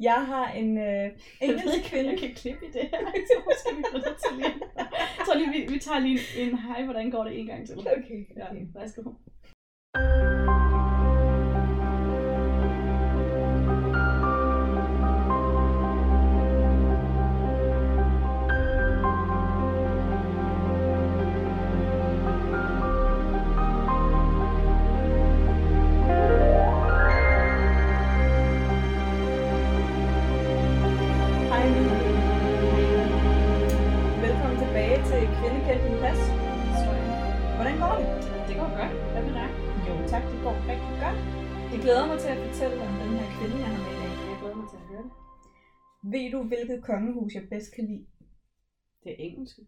Jeg har en øh, engelsk kvinde. Jeg kan klippe i det her. Så måske vi bliver nødt til lige. Jeg tror lige, vi, vi tager lige en, en hej, hvordan går det en gang til. Okay, Ja, okay. værsgo. Du, hvilket kongehus jeg bedst kan lide? Det er engelsk.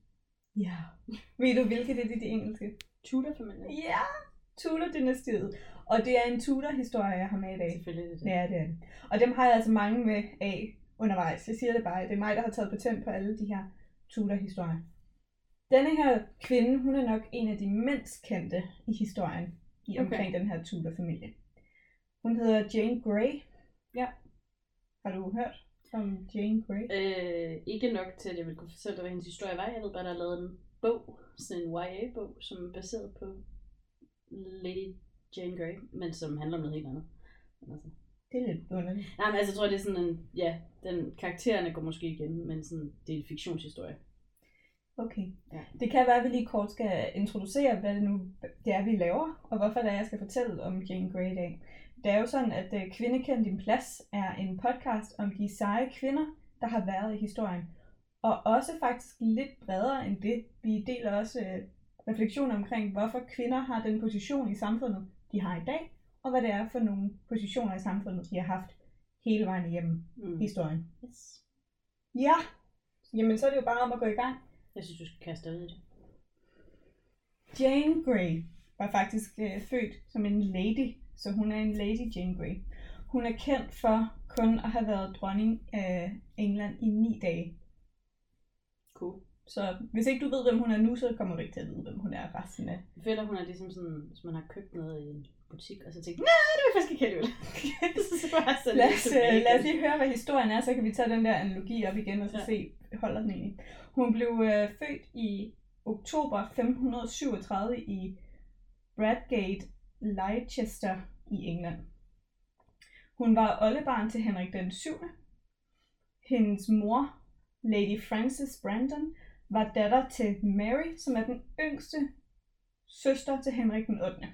Ja. Ved du, hvilket er det, det engelske? Tudor-familien. Ja, Tudor-dynastiet. Og det er en Tudor-historie, jeg har med i dag. Selvfølgelig er det det. Ja, det er det. Og dem har jeg altså mange med af undervejs. Jeg siger det bare, det er mig, der har taget patent på alle de her Tudor-historier. Denne her kvinde, hun er nok en af de mindst kendte i historien i Okay. omkring den her Tudor-familie. Hun hedder Jane Grey. Ja. Har du hørt om Jane Grey? Øh, ikke nok til, at jeg vil kunne fortælle dig, hvad hendes historie var. Jeg ved bare, der er lavet en bog, sådan en YA-bog, som er baseret på Lady Jane Grey, men som handler om noget helt andet. Men Altså. Det er lidt underligt. Nej, men altså, jeg tror, det er sådan en, ja, den, karaktererne går måske igen, men sådan, det er en fiktionshistorie. Okay. Ja. Det kan være, at vi lige kort skal introducere, hvad det nu det er, vi laver, og hvorfor det er, jeg skal fortælle om Jane Grey i dag. Det er jo sådan, at øh, Kvindekend din plads er en podcast om de seje kvinder, der har været i historien. Og også faktisk lidt bredere end det. Vi deler også øh, refleksioner omkring, hvorfor kvinder har den position i samfundet, de har i dag, og hvad det er for nogle positioner i samfundet, de har haft hele vejen igennem Mm. historien. Yes. Ja, jamen så er det jo bare om at gå i gang. Jeg synes, du skal kaste dig ud i det. Jane Grey var faktisk øh, født som en lady, så hun er en Lady Jane Grey. Hun er kendt for kun at have været dronning af England i ni dage. Cool. Så hvis ikke du ved, hvem hun er nu, så kommer du ikke til at vide, hvem hun er resten af. Jeg føler, hun er ligesom sådan, hvis man har købt noget i en butik, og så tænkt, nej, det vil jeg faktisk ikke alligevel. så Lad os, øh, lad os lige høre, hvad historien er, så kan vi tage den der analogi op igen og så Ja. se, holder den egentlig. Hun blev øh, født i oktober 1537 i Bradgate, Leicester i England. Hun var oldebarn til Henrik den 7. Hendes mor, Lady Frances Brandon, var datter til Mary, som er den yngste søster til Henrik den 8.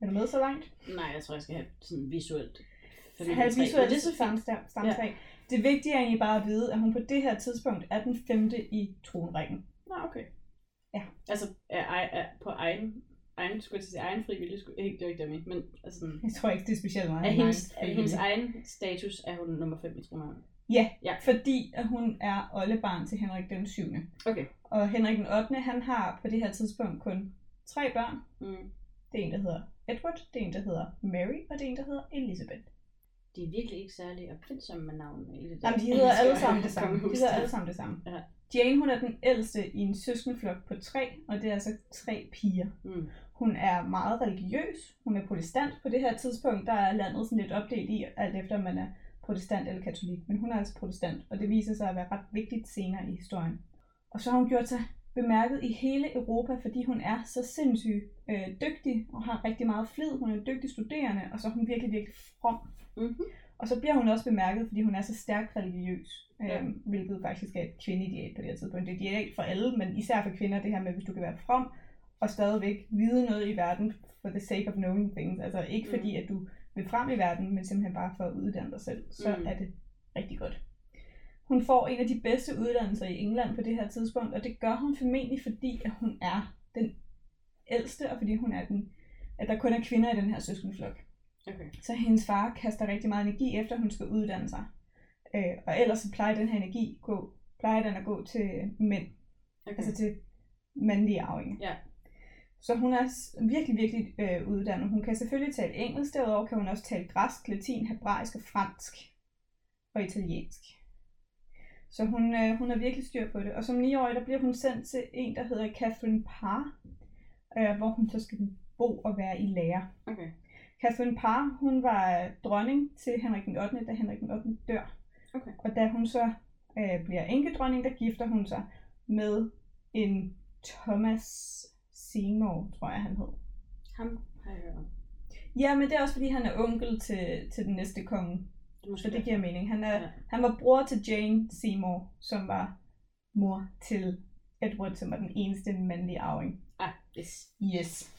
Er du med så langt? Nej, jeg tror, jeg skal have sådan visuelt. have visuelt det er så stamtræ. stamtræ. Det vigtige er egentlig bare at vide, at hun på det her tidspunkt er den femte i tronrækken. Nå, okay. Ja. Altså, er, er, er på egen, egen, skulle jeg sige, egen frivillig, skulle, ikke, det var ikke mente, men altså sådan, Jeg tror ikke, det er specielt meget. af hendes, er hendes egen status, er hun nummer 5 i tronerne. Ja, Ja. fordi at hun er oldebarn til Henrik den 7. Okay. Og Henrik den 8. han har på det her tidspunkt kun tre børn. Mm. Det er en, der hedder Edward, det er en, der hedder Mary, og det er en, der hedder Elizabeth. De er virkelig ikke særlig opfindsomme med navnene i det der. Jamen, de hedder alle sammen det samme. De hedder der. alle sammen det samme. Ja. Jane, hun er den ældste i en søskendeflok på tre, og det er altså tre piger. Mm. Hun er meget religiøs. Hun er protestant på det her tidspunkt. Der er landet sådan lidt opdelt i, alt efter om man er protestant eller katolik. Men hun er altså protestant, og det viser sig at være ret vigtigt senere i historien. Og så har hun gjort sig bemærket i hele Europa, fordi hun er så sindssygt øh, dygtig og har rigtig meget flid. Hun er en dygtig studerende, og så er hun virkelig, virkelig from. Mm-hmm. Og så bliver hun også bemærket, fordi hun er så stærkt religiøs, øh, Ja. hvilket faktisk er et kvindeideal på det her tidspunkt. Det er et ideal for alle, men især for kvinder, det her med, hvis du kan være from og stadigvæk vide noget i verden for the sake of knowing things. Altså ikke Mm. fordi, at du vil frem i verden, men simpelthen bare for at uddanne dig selv, så Mm. er det rigtig godt. Hun får en af de bedste uddannelser i England på det her tidspunkt, og det gør hun formentlig, fordi at hun er den ældste, og fordi hun er den, at der kun er kvinder i den her søskendeflok. Okay. Så hendes far kaster rigtig meget energi efter, at hun skal uddanne sig. Øh, og ellers så plejer den her energi gå, plejer den at gå til mænd, okay. altså til mandlige arvinger. Ja. Så hun er virkelig, virkelig øh, uddannet. Hun kan selvfølgelig tale engelsk, derudover kan hun også tale græsk, latin, hebraisk og fransk og italiensk. Så hun, øh, hun har virkelig styr på det. Og som 9-årig, der bliver hun sendt til en, der hedder Catherine Parr, øh, hvor hun så skal bo og være i lære. okay. Catherine Parr, hun var dronning til Henrik den 8., da Henrik den 8. dør. Okay. Og da hun så øh, bliver enkedronning, der gifter hun sig med en Thomas Seymour, tror jeg han hed. Ham har jeg hørt. Ja, men det er også fordi, han er onkel til, til den næste konge. Det måske Så det giver mening. Han, er, Ja. han var bror til Jane Seymour, som var mor til Edward, som var den eneste mandlige arving. Ah, yes. Yes.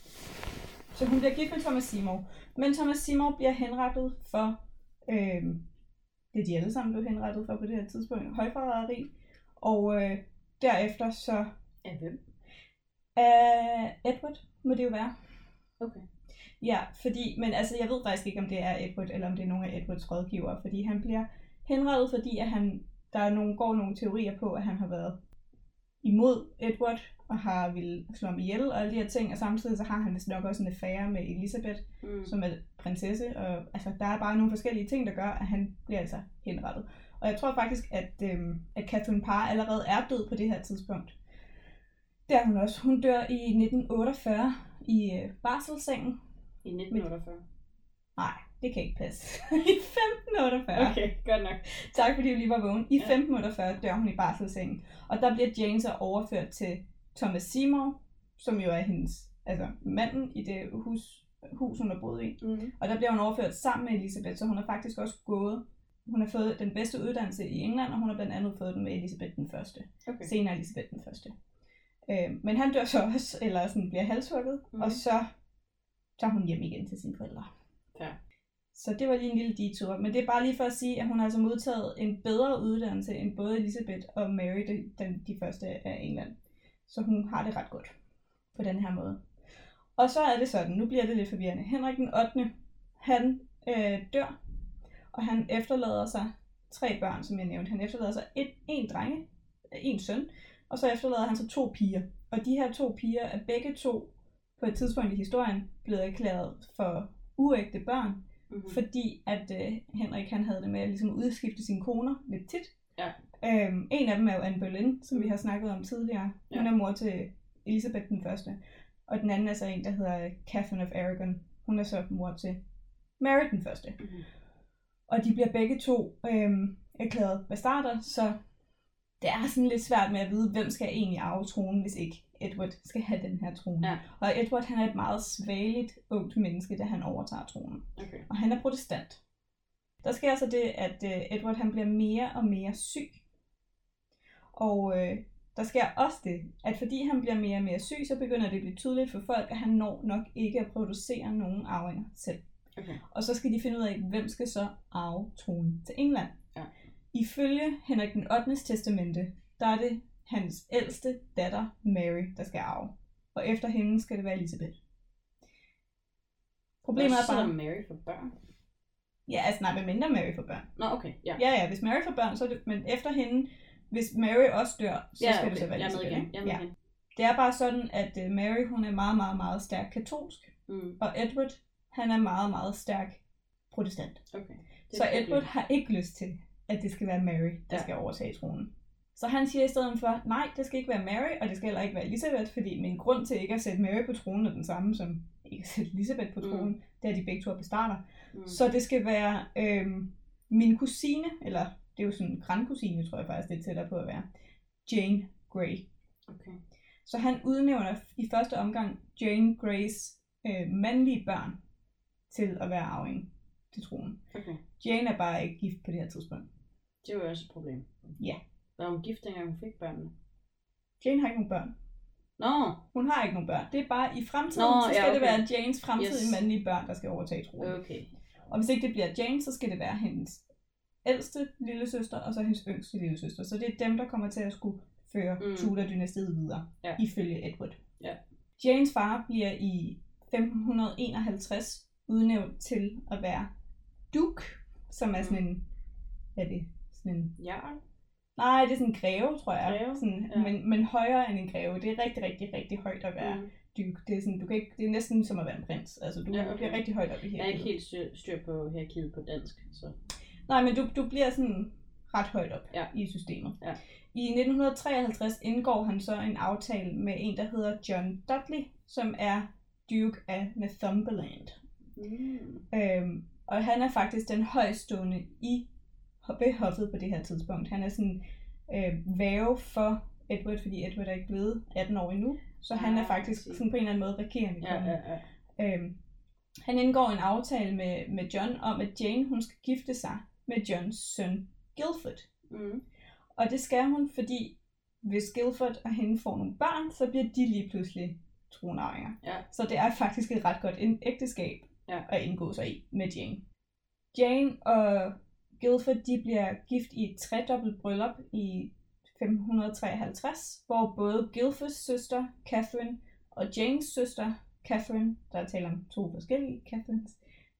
Så hun bliver gift med Thomas Seymour. Men Thomas Seymour bliver henrettet for, øhm, det de alle sammen blev henrettet for på det her tidspunkt, højforræderi. Og øh, derefter så Af hvem? Er Edward, må det jo være. Okay. Ja, fordi, men altså, jeg ved faktisk ikke, om det er Edward, eller om det er nogle af Edwards rådgivere, fordi han bliver henrettet, fordi at han, der er nogle, går nogle teorier på, at han har været imod Edward, og har ville slå ham ihjel, og alle de her ting, og samtidig så har han vist nok også en affære med Elisabeth, Mm. som er prinsesse, og altså, der er bare nogle forskellige ting, der gør, at han bliver altså henrettet. Og jeg tror faktisk, at, øhm, at Catherine Parr allerede er død på det her tidspunkt. Det er hun også. Hun dør i 1948 i øh, barselssengen. I 1948. Nej, det kan ikke passe. I 1548. Okay, godt nok. Tak fordi du lige var vågen. I Ja. 1548 dør hun i barselssengen. Og der bliver Jane så overført til Thomas Seymour, som jo er hendes, altså manden i det hus, hus hun har boet i. Mm. Og der bliver hun overført sammen med Elisabeth, så hun har faktisk også gået, hun har fået den bedste uddannelse i England, og hun har blandt andet fået den med Elisabeth den første. Okay. Senere Elisabeth den første. Øh, men han dør så også, eller sådan bliver halshugget, Mhm. mm. og så tager hun hjem igen til sine forældre. Ja. Så det var lige en lille detur. Men det er bare lige for at sige, at hun har altså modtaget en bedre uddannelse end både Elisabeth og Mary, de, den, de første af England. Så hun har det ret godt på den her måde. Og så er det sådan, nu bliver det lidt forvirrende. Henrik den 8. han øh, dør, og han efterlader sig tre børn, som jeg nævnte. Han efterlader sig et, en drenge, en søn, og så efterlader han sig to piger. Og de her to piger er begge to på et tidspunkt i historien blevet erklæret for uægte børn, Mm-hmm. fordi at øh, Henrik han havde det med at ligesom udskifte sine koner lidt tit. Ja. Øhm, en af dem er jo Anne Boleyn, som vi har snakket om tidligere. Hun Ja. er mor til Elisabeth den første. Og den anden er så en, der hedder Catherine of Aragon. Hun er så mor til Mary den første. Mm-hmm. Og de bliver begge to øhm, erklæret bastarder, så det er sådan lidt svært med at vide, hvem skal egentlig arve tronen, hvis ikke Edward skal have den her trone. Ja. Og Edward han er et meget svageligt ungt menneske, da han overtager tronen. Okay. Og han er protestant. Der sker så det, at øh, Edward han bliver mere og mere syg. Og øh, der sker også det, at fordi han bliver mere og mere syg, så begynder det at blive tydeligt for folk, at han når nok ikke at producere nogen arvinger selv. Okay. Og så skal de finde ud af, hvem skal så arve tronen til England. Ifølge Henrik den 8. testamente, der er det hans ældste datter, Mary, der skal arve. Og efter hende skal det være Elisabeth. Problemet er bare... Mary for børn? Ja, altså nej, med mindre Mary får børn. Nå, okay. Ja. Ja, ja, hvis Mary får børn, så er det... Men efter hende, hvis Mary også dør, så ja, skal okay. det så være Jeg er med Elisabeth. igen. Jeg med ja. igen. Det er bare sådan, at øh, Mary, hun er meget, meget, meget stærk katolsk. Mm. Og Edward, han er meget, meget stærk protestant. Okay. Det Så Edward har ikke lyst til, at det skal være Mary, der Ja. skal overtage tronen. Så han siger i stedet for, nej, det skal ikke være Mary, og det skal heller ikke være Elisabeth, fordi min grund til ikke at sætte Mary på tronen er den samme som ikke at sætte Elisabeth på Mm. tronen. Mm. Det er de begge to er bestarter. Mm. Så det skal være øhm, min kusine, eller det er jo sådan en grandkusine, tror jeg faktisk, det er tættere på at være, Jane Grey. Okay. Så han udnævner i første omgang Jane Greys øh, mandlige børn til at være arving til tronen. Okay. Jane er bare ikke gift på det her tidspunkt. Det var jo også et problem. Ja. Var hun gift, dengang hun fik børnene? Jane har ikke nogen børn. Nå, Hun har ikke nogen børn. Det er bare i fremtiden, Nå, så ja, skal det okay. være Janes fremtidige Yes. mandlige børn, der skal overtage tronen. okay. Og hvis ikke det bliver Jane, så skal det være hendes ældste lille søster, og så hendes yngste lille søster. Så det er dem, der kommer til at skulle føre Mm. mm. Tudor-dynastiet videre, Ja. ifølge Edward. Ja. Janes far bliver i 1551 udnævnt til at være duke, som er sådan en, hvad er det, sådan en, Jarl? nej, det er sådan en greve, tror jeg, Greve? sådan, Ja. men, men højere end en greve. Det er rigtig, rigtig, rigtig højt at være Mm. duke. Det er, sådan, du kan ikke, det er næsten som at være en prins. Altså, du Ja, okay. bliver rigtig højt op i Jeg er her. ikke helt styr, styr på hierarkiet på dansk, så... Nej, men du, du bliver sådan ret højt op Ja. i systemet. Ja. I 1953 indgår han så en aftale med en, der hedder John Dudley, som er Duke af Northumberland. Mm. Øhm, og han er faktisk den højstående i hoffet på det her tidspunkt. Han er sådan øh, væve for Edward, fordi Edward er ikke blevet 18 år endnu. Så han er Ah, faktisk sådan på en eller anden måde regerende Ja, ja, ja. Øhm, han indgår en aftale med, med John om, at Jane hun skal gifte sig med Johns søn Guildford. Mm. Og det skal hun, fordi hvis Guildford og hende får nogle børn, så bliver de lige pludselig tronarvinger. Ja. Så det er faktisk et ret godt ægteskab Ja. at indgå sig i med Jane. Jane og Guildford de bliver gift i et tredobbelt bryllup i 1553, hvor både Guildfords søster Catherine og Janes søster Catherine, der er tale om to forskellige Catherines,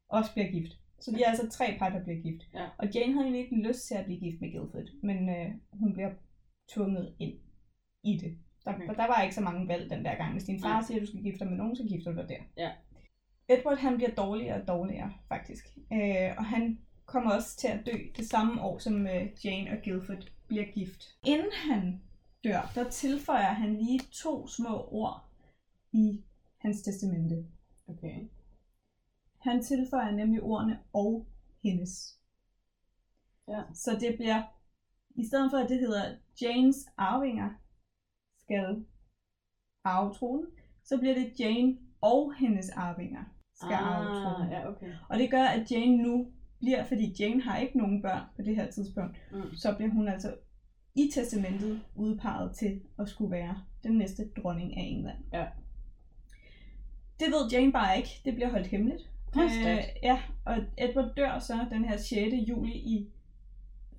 også bliver gift. Så de er altså tre par, der bliver gift. Ja. Og Jane havde egentlig ikke lyst til at blive gift med Guildford, men øh, hun bliver tvunget ind i det. Der, Okay. der var ikke så mange valg den der gang. Hvis din far Nej. siger, at du skal gifte dig med nogen, så gifter du dig der. Ja. Edward han bliver dårligere og dårligere, faktisk. Øh, og han kommer også til at dø det samme år, som øh, Jane og Guildford bliver gift. Inden han dør, der tilføjer han lige to små ord i hans testamente. Okay. Han tilføjer nemlig ordene og hendes. Ja. Så det bliver, i stedet for at det hedder Janes arvinger skal arve tronen, så bliver det Jane og hendes arvinger skal arve tronen. ah, ja, okay. Og det gør, at Jane nu bliver, fordi Jane har ikke nogen børn på det her tidspunkt, Mm. så bliver hun altså i testamentet udpeget til at skulle være den næste dronning af England. Ja. Det ved Jane bare ikke. Det bliver holdt hemmeligt. Hvor stærkt. ja, og Edward dør så den her 6. juli i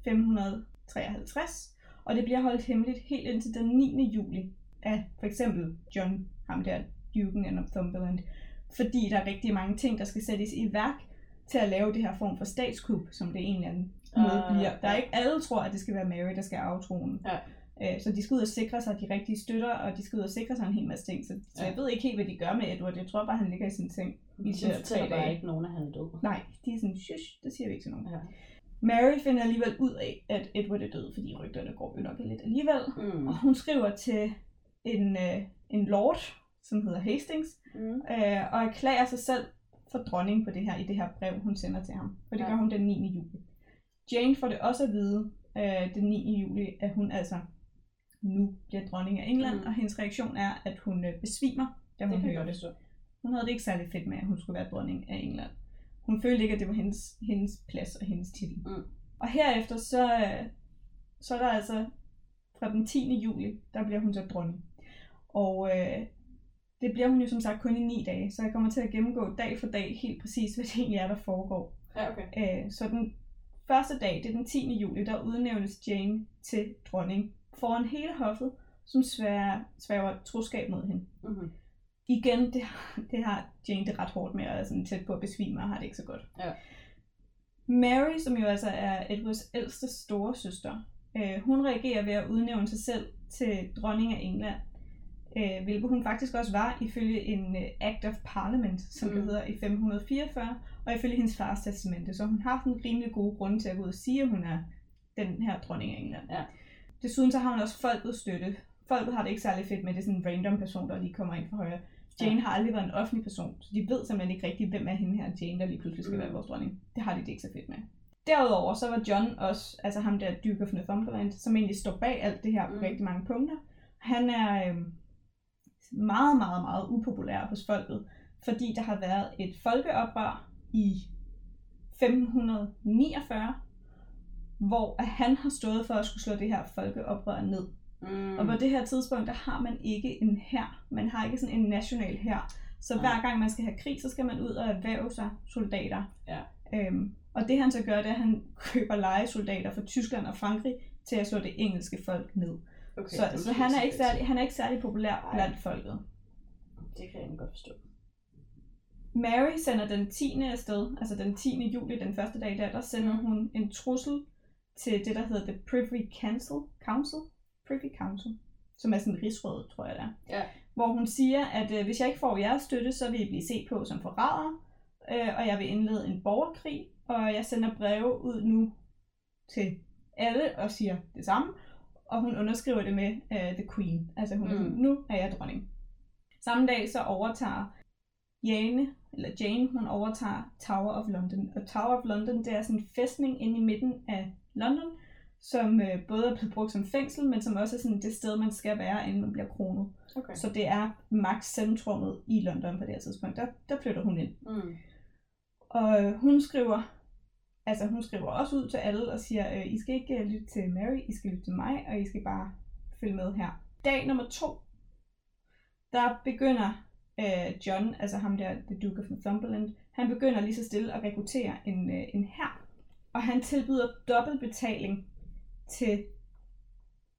1553, og det bliver holdt hemmeligt helt indtil den 9. juli af for eksempel John, ham der, Duken af Northumberland, fordi der er rigtig mange ting, der skal sættes i værk til at lave det her form for statskup, som det egentlig er en måde Ah, bliver. Der er ikke alle tror, at det skal være Mary, der skal arve tronen. Ja. Øh, Så de skal ud og sikre sig de rigtige støtter, og de skal ud og sikre sig en hel masse ting. Så, så Ja. jeg ved ikke helt, hvad de gør med Edward. Jeg tror bare, han ligger i sin seng. I De fortæller bare ikke nogen, at han er død. Nej, de er sådan, shush, det siger vi ikke til nogen. Ja. Mary finder alligevel ud af, at Edward er død, fordi rygterne går jo nok lidt alligevel. Mm. Og hun skriver til en, øh, en lord, som hedder Hastings, Mm. øh, og erklærer sig selv for dronning på det her, i det her brev, hun sender til ham. Og det Ja. gør hun den 9. juli. Jane får det også at vide øh, den 9. juli, at hun altså nu bliver dronning af England, Mm. og hendes reaktion er, at hun øh, besvimer, da Det hun jeg hører det. forstå. Hun havde det ikke særlig fedt med, at hun skulle være dronning af England. Hun følte ikke, at det var hendes, hendes plads og hendes titel. Mm. Og herefter så, øh, så er der altså fra den 10. juli, der bliver hun så dronning. Og øh, det bliver hun jo som sagt kun i ni dage, så jeg kommer til at gennemgå dag for dag helt præcis, hvad det egentlig er, der foregår. Ja, okay. Øh, så den første dag, det er den 10. juli, der udnævnes Jane til dronning foran hele hoffet, som sværger, sværger troskab mod hende. Mm-hmm. Igen, det, har- det har Jane det ret hårdt med, og er sådan tæt på at besvime, og har det ikke så godt. Ja. Mary, som jo altså er Edwards ældste store søster, øh, hun reagerer ved at udnævne sig selv til dronning af England, øh, hvilket hun faktisk også var ifølge en øh, Act of Parliament, som mm. det hedder i 1544, og ifølge hendes fars testamente. Så hun har haft en rimelig god grund til at gå ud og sige, at hun er den her dronning af England. Ja. Desuden så har hun også folkets støtte. Folket har det ikke særlig fedt med, det er sådan en random person, der lige kommer ind for højre. Jane Ja. har aldrig været en offentlig person, så de ved simpelthen ikke rigtigt, hvem er hende her Jane, der lige pludselig skal Mm. være vores dronning. Det har de det ikke så fedt med. Derudover så var John også, altså ham der Duke of Northumberland, som egentlig står bag alt det her på Mm. rigtig mange punkter. Han er øhm, meget, meget, meget upopulær hos folket, fordi der har været et folkeoprør i 1549, hvor at han har stået for at skulle slå det her folkeoprør ned. Mm. Og på det her tidspunkt, der har man ikke en hær. Man har ikke sådan en national hær. Så Nej. hver gang man skal have krig, så skal man ud og erhverve sig soldater. Ja. Øhm, og det han så gør, det er, at han køber lejesoldater fra Tyskland og Frankrig til at slå det engelske folk ned. Okay, så så han, er ikke særlig, han er ikke særlig populær Nej. blandt folket. Det kan jeg godt forstå. Mary sender den 10. afsted, altså den 10. juli, den første dag der, der sender Mm. hun en trussel til det, der hedder The Privy Council, Council? Privy Council, som er sådan en rigsråd, tror jeg det er. Ja. Hvor hun siger, at øh, hvis jeg ikke får jeres støtte, så vil I blive set på som forrædere, øh, og jeg vil indlede en borgerkrig, og jeg sender breve ud nu til alle og siger det samme, og hun underskriver det med uh, The Queen. Altså hun mm. er sådan, nu er jeg dronning. Samme dag så overtager Jane, eller Jane, hun overtager Tower of London. Og Tower of London, det er sådan en fæstning inde i midten af London, som øh, både er blevet brugt som fængsel, men som også er sådan det sted, man skal være, inden man bliver kronet. Okay. Så det er max centrummet i London på det her tidspunkt. Der, der flytter hun ind. Mm. Og øh, hun skriver, altså hun skriver også ud til alle og siger, øh, I skal ikke øh, lytte til Mary, I skal lytte til mig, og I skal bare følge med her. Dag nummer to, der begynder øh, John, altså ham der, The Duke of Northumberland, han begynder lige så stille at rekruttere en, øh, en hær. Og han tilbyder dobbeltbetaling til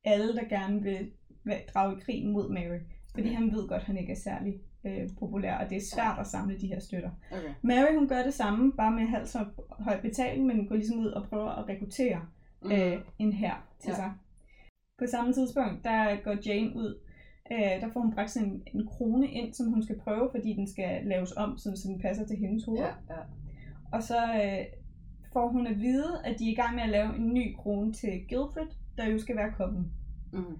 alle, der gerne vil vil drage i krig mod Mary. Fordi Okay. han ved godt, at han ikke er særlig øh, populær, og det er svært at samle de her støtter. Okay. Mary hun gør det samme, bare med halvt så høj betaling, men går ligesom ud og prøver at rekruttere Mm. øh, en her til Ja. sig. På samme tidspunkt, der går Jane ud, øh, der får hun bragt sådan en, en krone ind, som hun skal prøve, fordi den skal laves om, så den passer til hendes hoved. Ja, ja. Og så øh, får hun at vide, at de er i gang med at lave en ny krone til Guildford, der jo skal være kongen. Mm.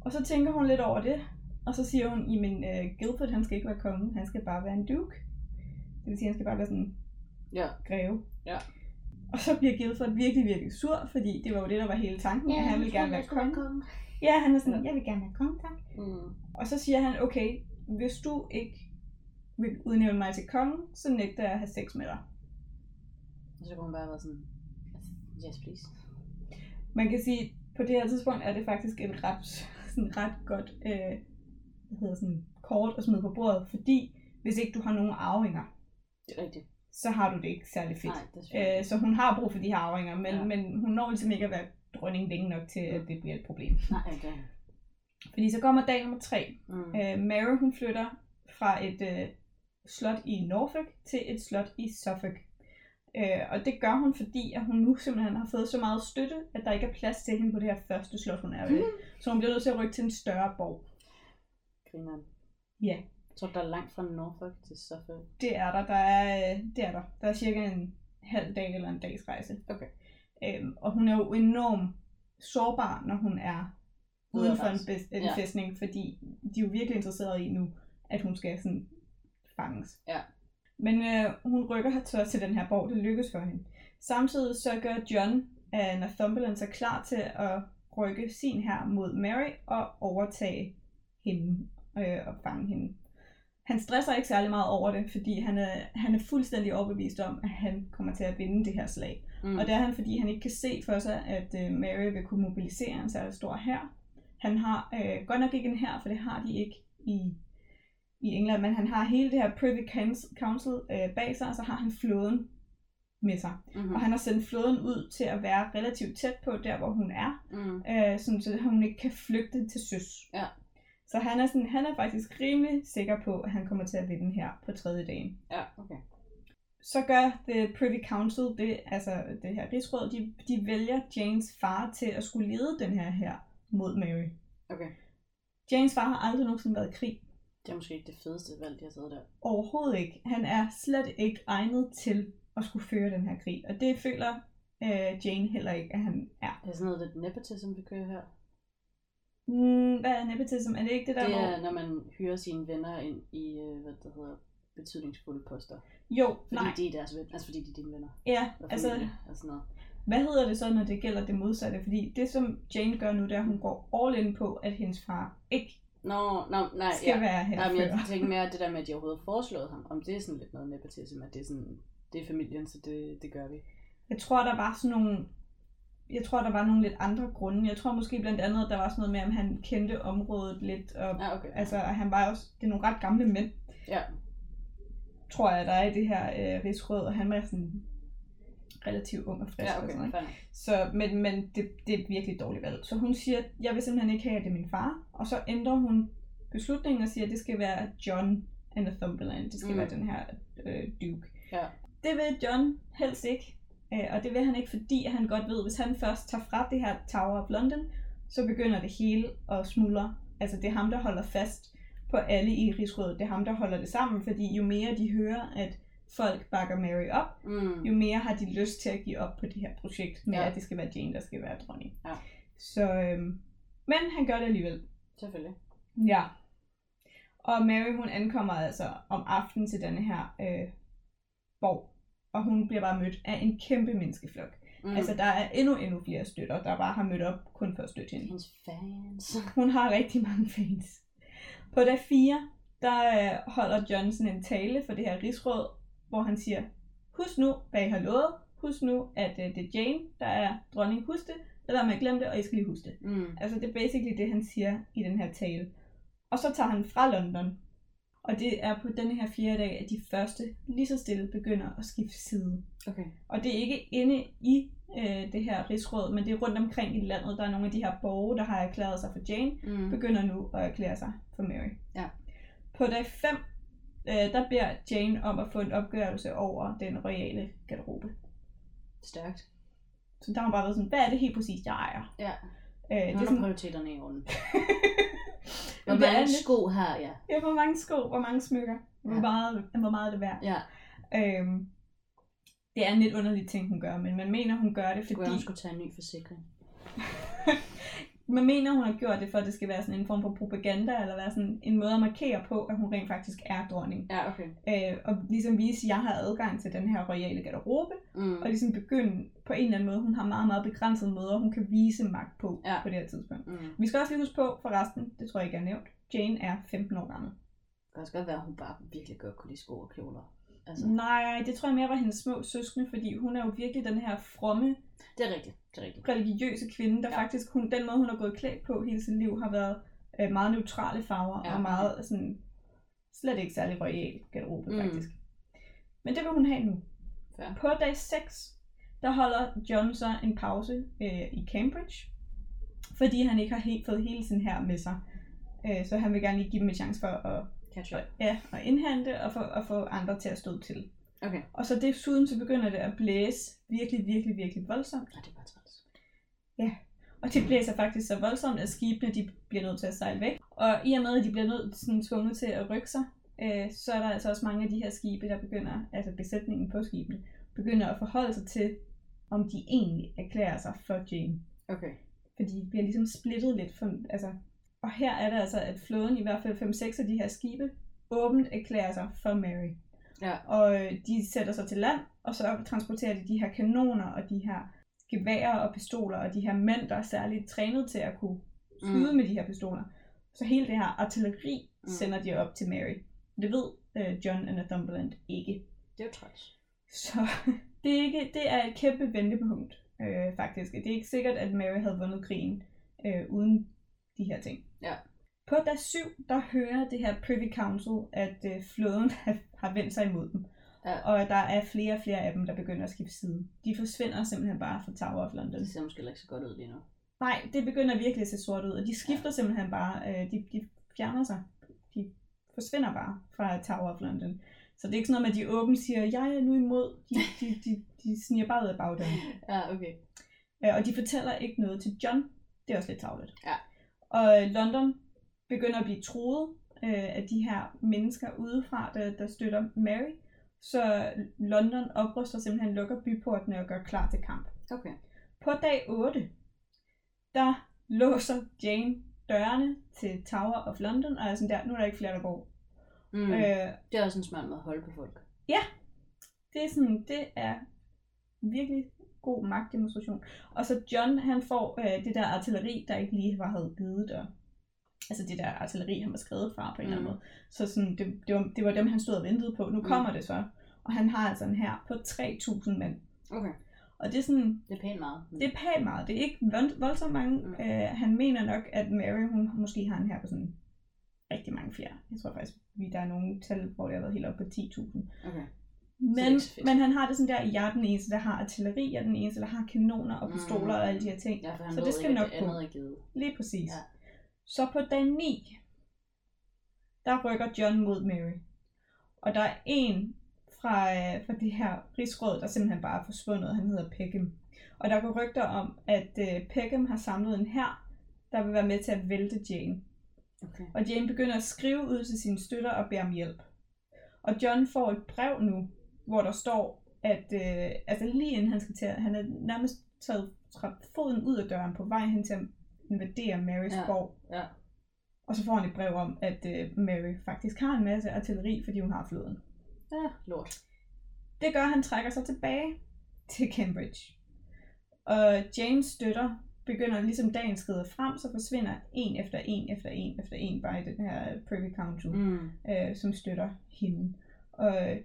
Og så tænker hun lidt over det, og så siger hun, jamen øh, Guildford, han skal ikke være kongen, han skal bare være en duke. Det vil sige, han skal bare være sådan Ja. greve. Ja. Og så bliver Guildford virkelig, virkelig sur, fordi det var jo det, der var hele tanken, at han ville gerne være konge. Ja, han er sådan, jeg vil gerne være konge, tak. Mm. Og så siger han, okay, hvis du ikke vil udnævne mig til konge, så nægter jeg at have sex med dig. Og så kunne hun bare være sådan, yes please. Man kan sige, på det her tidspunkt er det faktisk et ret, sådan ret godt øh, hvad hedder sådan, kort at smide på bordet, fordi hvis ikke du har nogen arvinger, Det er rigtigt. så har du det ikke særlig fedt. Nej, det. Øh, så hun har brug for de her arvinger, men, Ja. men hun når ligesom ikke at være dronning længe nok til, at det bliver et problem. Nej, det er Fordi så kommer dag nummer tre. mm. Øh, Mary hun flytter fra et øh, slot i Norfolk til et slot i Suffolk. Øh, og det gør hun, fordi at hun nu simpelthen har fået så meget støtte, at der ikke er plads til hende på det her første slot, hun er ved. Så hun bliver nødt til at rykke til en større borg. Grineren. Ja. Jeg tror, der er langt fra Norfolk til Suffolk. Det er der. Der er, det er der. Der er cirka en halv dag eller en dags rejse. Okay. Øhm, og hun er jo enormt sårbar, når hun er uden for en, bes- en Ja. fæstning, fordi de er jo virkelig interesserede i nu, at hun skal sådan fanges. Ja. Men øh, hun rykker her så til den her borg, det lykkes for hende. Samtidig så gør John af Northumberland sig klar til at rykke sin her mod Mary og overtage hende øh, og fange hende. Han stresser ikke særlig meget over det, fordi han er, han er fuldstændig overbevist om, at han kommer til at vinde det her slag. Mm. Og det er han, fordi han ikke kan se for sig, at øh, Mary vil kunne mobilisere en særlig stor hær. Han har øh, godt nok ikke en hær, for det har de ikke i, i England, men han har hele det her Privy Council Council, øh, bag sig, og så har han flåden med sig. Mm-hmm. Og han har sendt flåden ud til at være relativt tæt på, der hvor hun er, Mm. øh, sådan, så hun ikke kan flygte til søs. Ja. Så han er, sådan, han er faktisk rimelig sikker på, at han kommer til at vinde her på tredje dagen. Ja, okay. Så gør The Privy Council, det, altså det her rigsråd, de, de vælger Janes far til at skulle lede den her her mod Mary. Okay. Janes far har aldrig nogensinde været i krig. Det er måske ikke det fedeste valg, de har taget der. Overhovedet ikke. Han er slet ikke egnet til at skulle føre den her krig. Og det føler øh, Jane heller ikke, at han er. Det er sådan noget lidt nepotism, vi kører her. Mm, hvad er nepotism? Er det ikke det der, Det hvor... er, når man hyrer sine venner ind i, øh, hvad det hedder, betydningsfulde poster. Jo, Fordi nej. de er deres venner, altså fordi de er dine venner. Ja, altså, og sådan noget. hvad hedder det så, når det gælder det modsatte? Fordi det, som Jane gør nu, det er, at hun går all in på, at hendes far ikke Nå, nå, nej, skal ja. være Nej, men jeg tænker mere, at det der med, at de overhovedet har foreslået ham, om det er sådan lidt noget nepotism, at det er sådan, det er familien, så det, det gør vi. Jeg tror, der var sådan nogle... Jeg tror, der var nogle lidt andre grunde. Jeg tror måske blandt andet, at der var sådan noget med, om han kendte området lidt. Og, Ja, okay. Altså, at han var også... Det er nogle ret gamle mænd, Ja, tror jeg, der er i det her øh, rigsråd. Og han var sådan relativt ung og frisk. ja og okay, sådan, fair nok. Så, men, men det, det er et virkelig dårligt valg. Så hun siger, jeg vil simpelthen ikke have, at det er min far. Og så ændrer hun beslutningen og siger, at det skal være John af Northumberland. Det skal mm. være den her øh, duke. Ja. Det vil John helst ikke. Øh, og det vil han ikke, fordi han godt ved, hvis han først tager fra det her Tower of London, så begynder det hele at smuldre. Altså det er ham, der holder fast på alle i rigsrådet. Det er ham, der holder det sammen, fordi jo mere de hører, at folk bakker Mary op, Mm. jo mere har de lyst til at give op på det her projekt med, Ja. at det skal være Jane, der skal være dronning. Ja. Så, øhm, men han gør det alligevel. Selvfølgelig. Ja. Og Mary, hun ankommer altså om aftenen til denne her øh, borg. Og hun bliver bare mødt af en kæmpe menneskeflok. Mm. Altså, der er endnu, endnu flere støtter, der bare har mødt op kun for at støtte hende. hendes fans. Hun har rigtig mange fans. På dag 4, der øh, holder Johnson en tale for det her rigsråd, hvor han siger, husk nu, hvad I har lovet. Husk nu, at øh, det er Jane, der er dronning. Husk det. Med at glemme det, og I skal lige huske det. Mm. Altså, det er basically det, han siger i den her tale. Og så tager han fra London. Og det er på denne her fjerde dag, at de første lige så stille begynder at skifte side. Okay. Og det er ikke inde i øh, det her rigsråd, men det er rundt omkring i landet. Der er nogle af de her borge, der har erklæret sig for Jane, Mm. begynder nu at erklære sig for Mary. Ja. På dag 5, øh, der beder Jane om at få en opgørelse over den royale garderobe. Stærkt. Så der har hun bare været sådan, hvad er det helt præcis, jeg ejer? Ja. Øh, det er er sådan, prioriteterne i orden. Hvor det mange lidt- sko har jeg? ja, hvor mange sko, hvor mange smykker, hvor, Ja. meget, hvor meget er det værd. Ja. Øhm, det er en lidt underlig ting, hun gør, men man mener, hun gør det, Det kunne fordi... jeg skulle tage en ny forsikring. man mener, hun har gjort det, for at det skal være sådan en form for propaganda, eller være sådan en måde at markere på, at hun rent faktisk er dronning. Ja, okay. Øh, og ligesom vise, at jeg har adgang til den her royale garderobe, Mm. og ligesom begynde på en eller anden måde, hun har meget, meget begrænsede måder, hun kan vise magt på, Ja. på det her tidspunkt. Mm. Vi skal også lige huske på, forresten, det tror jeg ikke er nævnt, Jane er 15 år gammel. Det kan også godt være, at hun bare virkelig godt kunne lide sko og kjoler. Altså, Nej, det tror jeg mere var hendes små søskende, fordi hun er jo virkelig den her fromme, det er rigtigt. Det er rigtigt. religiøse kvinde, der Ja. ja. faktisk, hun, den måde hun har gået klædt på hele sit liv, har været øh, meget neutrale farver, Ja. ja. og meget sådan, slet ikke særlig royal garderobe, Mm. mm. faktisk. Men det vil hun have nu. Fair. På dag 6, der holder John så en pause øh, i Cambridge, fordi han ikke har helt fået hele sin her med sig. Øh, så han vil gerne lige give dem en chance for at, Catch up. ja, at indhente og få, at få andre til at stå til. Okay. Og så desuden så begynder det at blæse virkelig, virkelig, virkelig voldsomt. Nej, det bare træls. Og det blæser faktisk så voldsomt, at skibene de bliver nødt til at sejle væk. Og i og med, at de bliver nødt sådan, tvunget til at rykke sig, øh, så er der altså også mange af de her skibe, der begynder, altså besætningen på skibene, begynder at forholde sig til, om de egentlig erklærer sig for Jane. Okay. Fordi de bliver ligesom splittet lidt. For, altså, og her er det altså, at flåden, i hvert fald 5-6 af de her skibe, åbent erklærer sig for Mary. Ja. Og øh, de sætter sig til land, og så transporterer de de her kanoner og de her geværer og pistoler, og de her mænd, der er særligt trænet til at kunne skyde Mm. med de her pistoler. Så hele det her artilleri Mm. sender de op til Mary. Det ved øh, John af Northumberland ikke. Det er træls. Så det er, ikke, det er et kæmpe vendepunkt, øh, faktisk. Det er ikke sikkert, at Mary havde vundet krigen øh, uden de her ting. Ja. På dag 7, der hører det her Privy Council, at øh, flåden har, vendt sig imod dem. Ja. Og der er flere og flere af dem, der begynder at skifte side. De forsvinder simpelthen bare fra Tower of London. Det ser måske ikke så godt ud lige nu. Nej, det begynder virkelig at se sort ud, og de skifter ja. simpelthen bare, øh, de, de fjerner sig. De forsvinder bare fra Tower of London. Så det er ikke sådan noget med, at de åbent siger, jeg er nu imod. De, de, de, de sniger bare ud af bagdøren. Ja, okay. Øh, og de fortæller ikke noget til John. Det er også lidt tavlet. Ja. Og øh, London begynder at blive truet øh, af de her mennesker udefra, der, der støtter Mary. Så London opruster simpelthen, lukker byportene og gør klar til kamp. Okay. På dag 8, der låser Jane dørene til Tower of London, og er sådan der, nu er der ikke flere, der går. Mm. Øh, Det er også en smart måde at holde på folk. det er sådan, det er virkelig god magtdemonstration. Og så John, han får øh, det der artilleri, der ikke lige var havde givet og Altså det der artilleri, han var skrevet fra på en eller anden Mm. måde. Så sådan, det, det, var, det var dem, han stod og ventede på. Nu Mm. kommer det så. Og han har altså en her på 3.000 mænd. Okay. Og det er sådan, Det er pænt meget. det er pænt meget. Det er ikke vold, voldsomt mange. Mm. Mm. Øh, han mener nok, at Mary, hun måske har en her på sådan rigtig mange flere. Jeg tror faktisk, vi der er nogle tal, hvor det har været helt op på 10.000. Okay. Men, men han har det sådan der, jeg er den eneste, der har artilleri, jeg er den eneste, der har kanoner og pistoler Mm. og alle de her ting. Ja, for han Så det skal ikke, nok det gå. Lige præcis. Ja. Så på dag 9, der rykker John mod Mary. Og der er en fra, øh, fra det her rigsråd, der simpelthen bare er forsvundet. Han hedder Peckham. Og der går rygter om, at øh, Peckham har samlet en her, der vil være med til at vælte Jane. Okay. Og Jane begynder at skrive ud til sine støtter og beder om hjælp. Og John får et brev nu, hvor der står, at øh, altså lige inden han skal til, han er nærmest taget fra foden ud af døren på vej hen til at invadere Marys Ja. borg. Ja. Og så får han et brev om, at øh, Mary faktisk har en masse artilleri, fordi hun har floden. Ja, lort. Det gør, at han trækker sig tilbage til Cambridge. Og James støtter begynder ligesom dagen skrider frem, så forsvinder en efter en efter en efter en bare i den her Privy Council, Mm. øh, som støtter hende. Og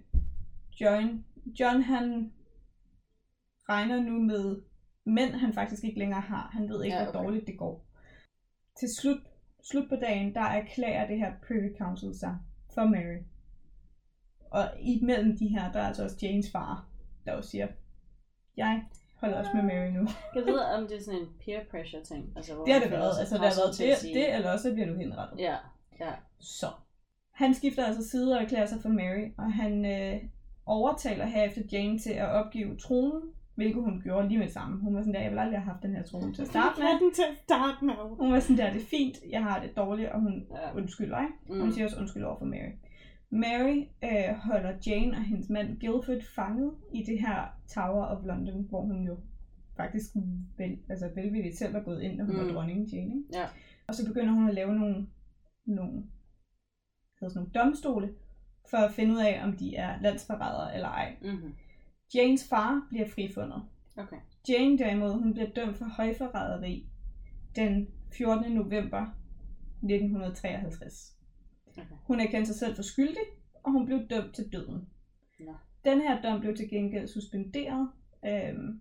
John, John han regner nu med mænd, han faktisk ikke længere har. Han ved ikke, Ja, okay. hvor dårligt det går. Til slut, slut på dagen, der erklærer det her Privy Council sig for Mary. Og imellem de her, der er altså også Janes far, der også siger, jeg holder også med Mary nu. Jeg ved, om det er sådan en peer pressure ting. Altså, hvor Det har det været. Altså, det har været det, sige- det, eller også så bliver du henrettet. Ja, ja. Så. Han skifter altså side og erklærer sig for Mary, og han øh, overtaler herefter Jane til at opgive tronen, hvilket hun gjorde lige med det samme. Hun var sådan der, jeg vil aldrig have haft den her trone til at starte med. den til at starte med. Hun var sådan der, det er fint, jeg har det dårligt, og hun Ja. undskylder, ikke? Mm. hun siger også undskyld over for Mary. Mary øh, holder Jane og hendes mand Guildford fanget i det her Tower of London, hvor hun jo faktisk vel, altså velvilligt selv var gået ind, da hun mm. Var dronningen Jane. Ikke? Ja. Og så begynder hun at lave nogle, nogle, sådan nogle domstole, for at finde ud af, om de er landsforrædere eller ej. Mm-hmm. Janes far bliver frifundet. Okay. Jane derimod, hun bliver dømt for højforræderi den 14. november 1953. Okay. Hun erkendte sig selv for skyldig, og hun blev dømt til døden. Nå. Den her dom blev til gengæld suspenderet, øhm,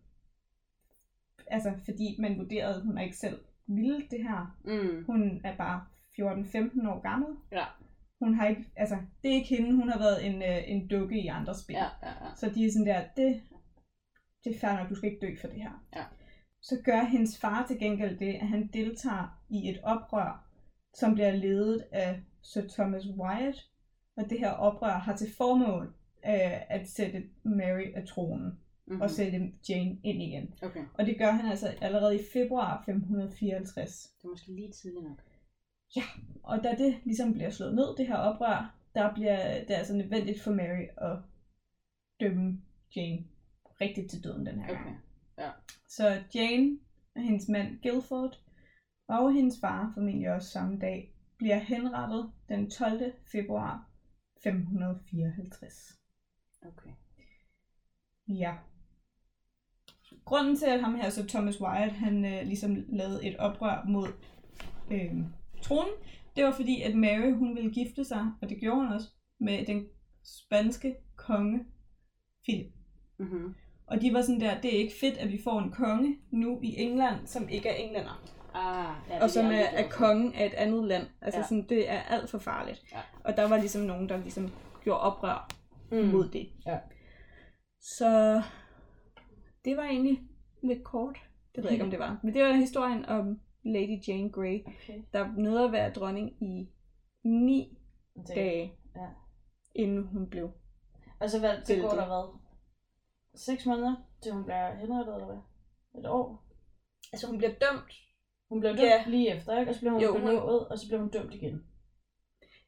altså fordi man vurderede, at hun ikke selv ville det her. Mm. Hun er bare 14-15 år gammel. Ja. Hun har ikke, altså, det er ikke hende, hun har været en, øh, en dukke i andre spil. Ja, ja, ja. Så de er sådan der, det, det er fair nok, du skal ikke dø for det her. Ja. Så gør hendes far til gengæld det, at han deltager i et oprør, som bliver ledet af Sir Thomas Wyatt. Og det her oprør har til formål øh, at sætte Mary af tronen Mm-hmm. og sætte Jane ind igen. Okay. Og det gør han altså allerede i februar 1554. Det er måske lige tidligt nok. Og da det ligesom bliver slået ned, det her oprør, der bliver det altså nødvendigt for Mary at dømme Jane rigtigt til døden den her gang. Okay. Så Jane og hendes mand Guildford og hendes far, formentlig også samme dag, bliver henrettet den 12. februar 1554. Okay. Ja. Grunden til, at ham her, så Thomas Wyatt, han øh, ligesom lavede et oprør mod øh, tronen, det var fordi, at Mary, hun ville gifte sig, og det gjorde hun også, med den spanske konge Philip. Mm-hmm. Og de var sådan der, det er ikke fedt, at vi får en konge nu i England, som ikke er englænder. Ah, ja, og som er er, kongen af et andet land. Altså Ja. sådan, det er alt for farligt. Ja. Og der var ligesom nogen, der ligesom gjorde oprør mm. mod det. Ja. Så det var egentlig lidt kort. Det ved jeg ikke, om det var. Men det var historien om Lady Jane Grey, Okay. der nåede at være dronning i ni Det, dage, ja. inden hun blev. Og så, hvad, så går der hvad? Seks måneder, til hun bliver henrettet, eller hvad? Et år? Altså hun bliver dømt. Hun blev dømt Ja. lige efter, ikke? Og så blev hun Jo, hun- benådet, og så blev hun dømt igen.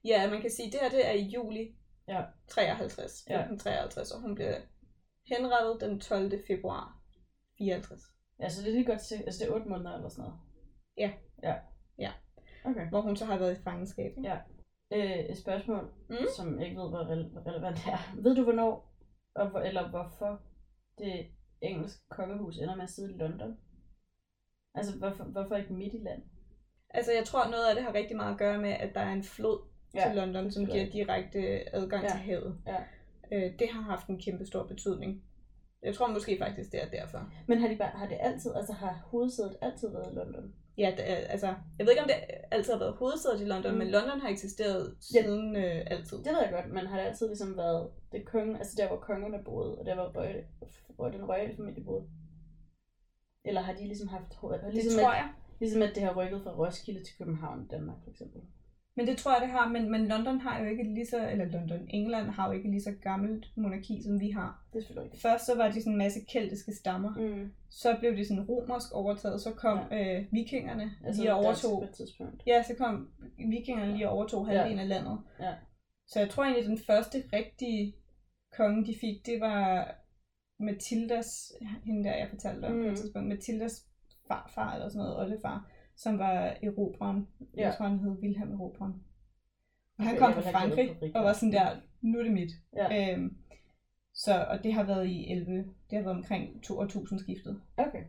Ja, man kan sige, at det her det er i juli Ja. 53. Ja. 53, og hun bliver henrettet den 12. februar 54. Ja, så det er lige godt til, altså det er otte måneder eller sådan noget. Ja. Ja. Ja. Okay. Hvor hun så har været i fangenskab. ikke? Ja. Øh, et spørgsmål, Mm. som jeg ikke ved, hvor rele- hvor relevant det er. Ved du, hvornår, og hvor, eller hvorfor det engelske kongehus ender med at sidde i London? Altså, hvorfor, hvorfor ikke midt i land? Altså, jeg tror, noget af det har rigtig meget at gøre med, at der er en flod Ja, til London, som er giver direkte adgang ja. til havet. Ja. Øh, det har haft en kæmpe stor betydning. Jeg tror måske faktisk, det er derfor. Men har, de bare, har det altid, altså har hovedsædet altid været i London? Ja, det er, altså, jeg ved ikke, om det altid har været hovedsædet i London, Mm. men London har eksisteret Ja. siden øh, altid. Det ved jeg godt, men har det altid ligesom været det konge, altså der hvor kongerne boede, og der hvor, royal, hvor den royale familie boede? Eller har de ligesom haft, Det ligesom tror at, jeg. ligesom at det har rykket fra Roskilde til København i Danmark for eksempel? Men det tror jeg, det har. Men, men London har jo ikke lige så, eller London, England har jo ikke lige så gammelt monarki, som vi har. Det er selvfølgelig. Først så var de sådan en masse keltiske stammer. Mm. Så blev det sådan romersk overtaget. Så kom ja. øh, vikingerne Altså lige overtog. på et tidspunkt. Ja, så kom vikingerne lige og overtog halvdelen af landet. Ja. Så jeg tror egentlig, den første rigtige konge, de fik, det var Matildas, hende der, jeg fortalte om mm. på Mm. et tidspunkt, Matildas farfar eller sådan noget, oldefar, som var erobreren. Ja. Jeg tror, han hed Wilhelm Erobreren. Og han Okay, kom fra Frankrig og var sådan der, nu er det mit. Ja. Øhm, så, og det har været i 11, det har været omkring to- årtusind skiftet. Okay.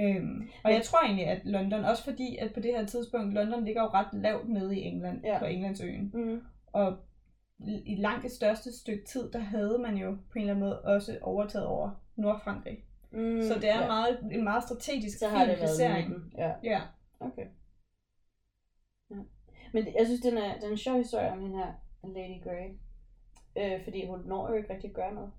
Øhm, og jeg tror egentlig, at London, også fordi at på det her tidspunkt, London ligger jo ret lavt nede i England, Ja. på Englandsøen. Mm. Og i langt det største stykke tid, der havde man jo på en eller anden måde også overtaget over Nordfrankrig. Mm. Så det er ja. meget, en meget strategisk Så har fin placering. Ja. Ja. Okay. Ja. Men jeg synes, den er, den er en sjov historie om hende her, Lady Grey. Øh, fordi hun når jo ikke rigtig at gøre noget.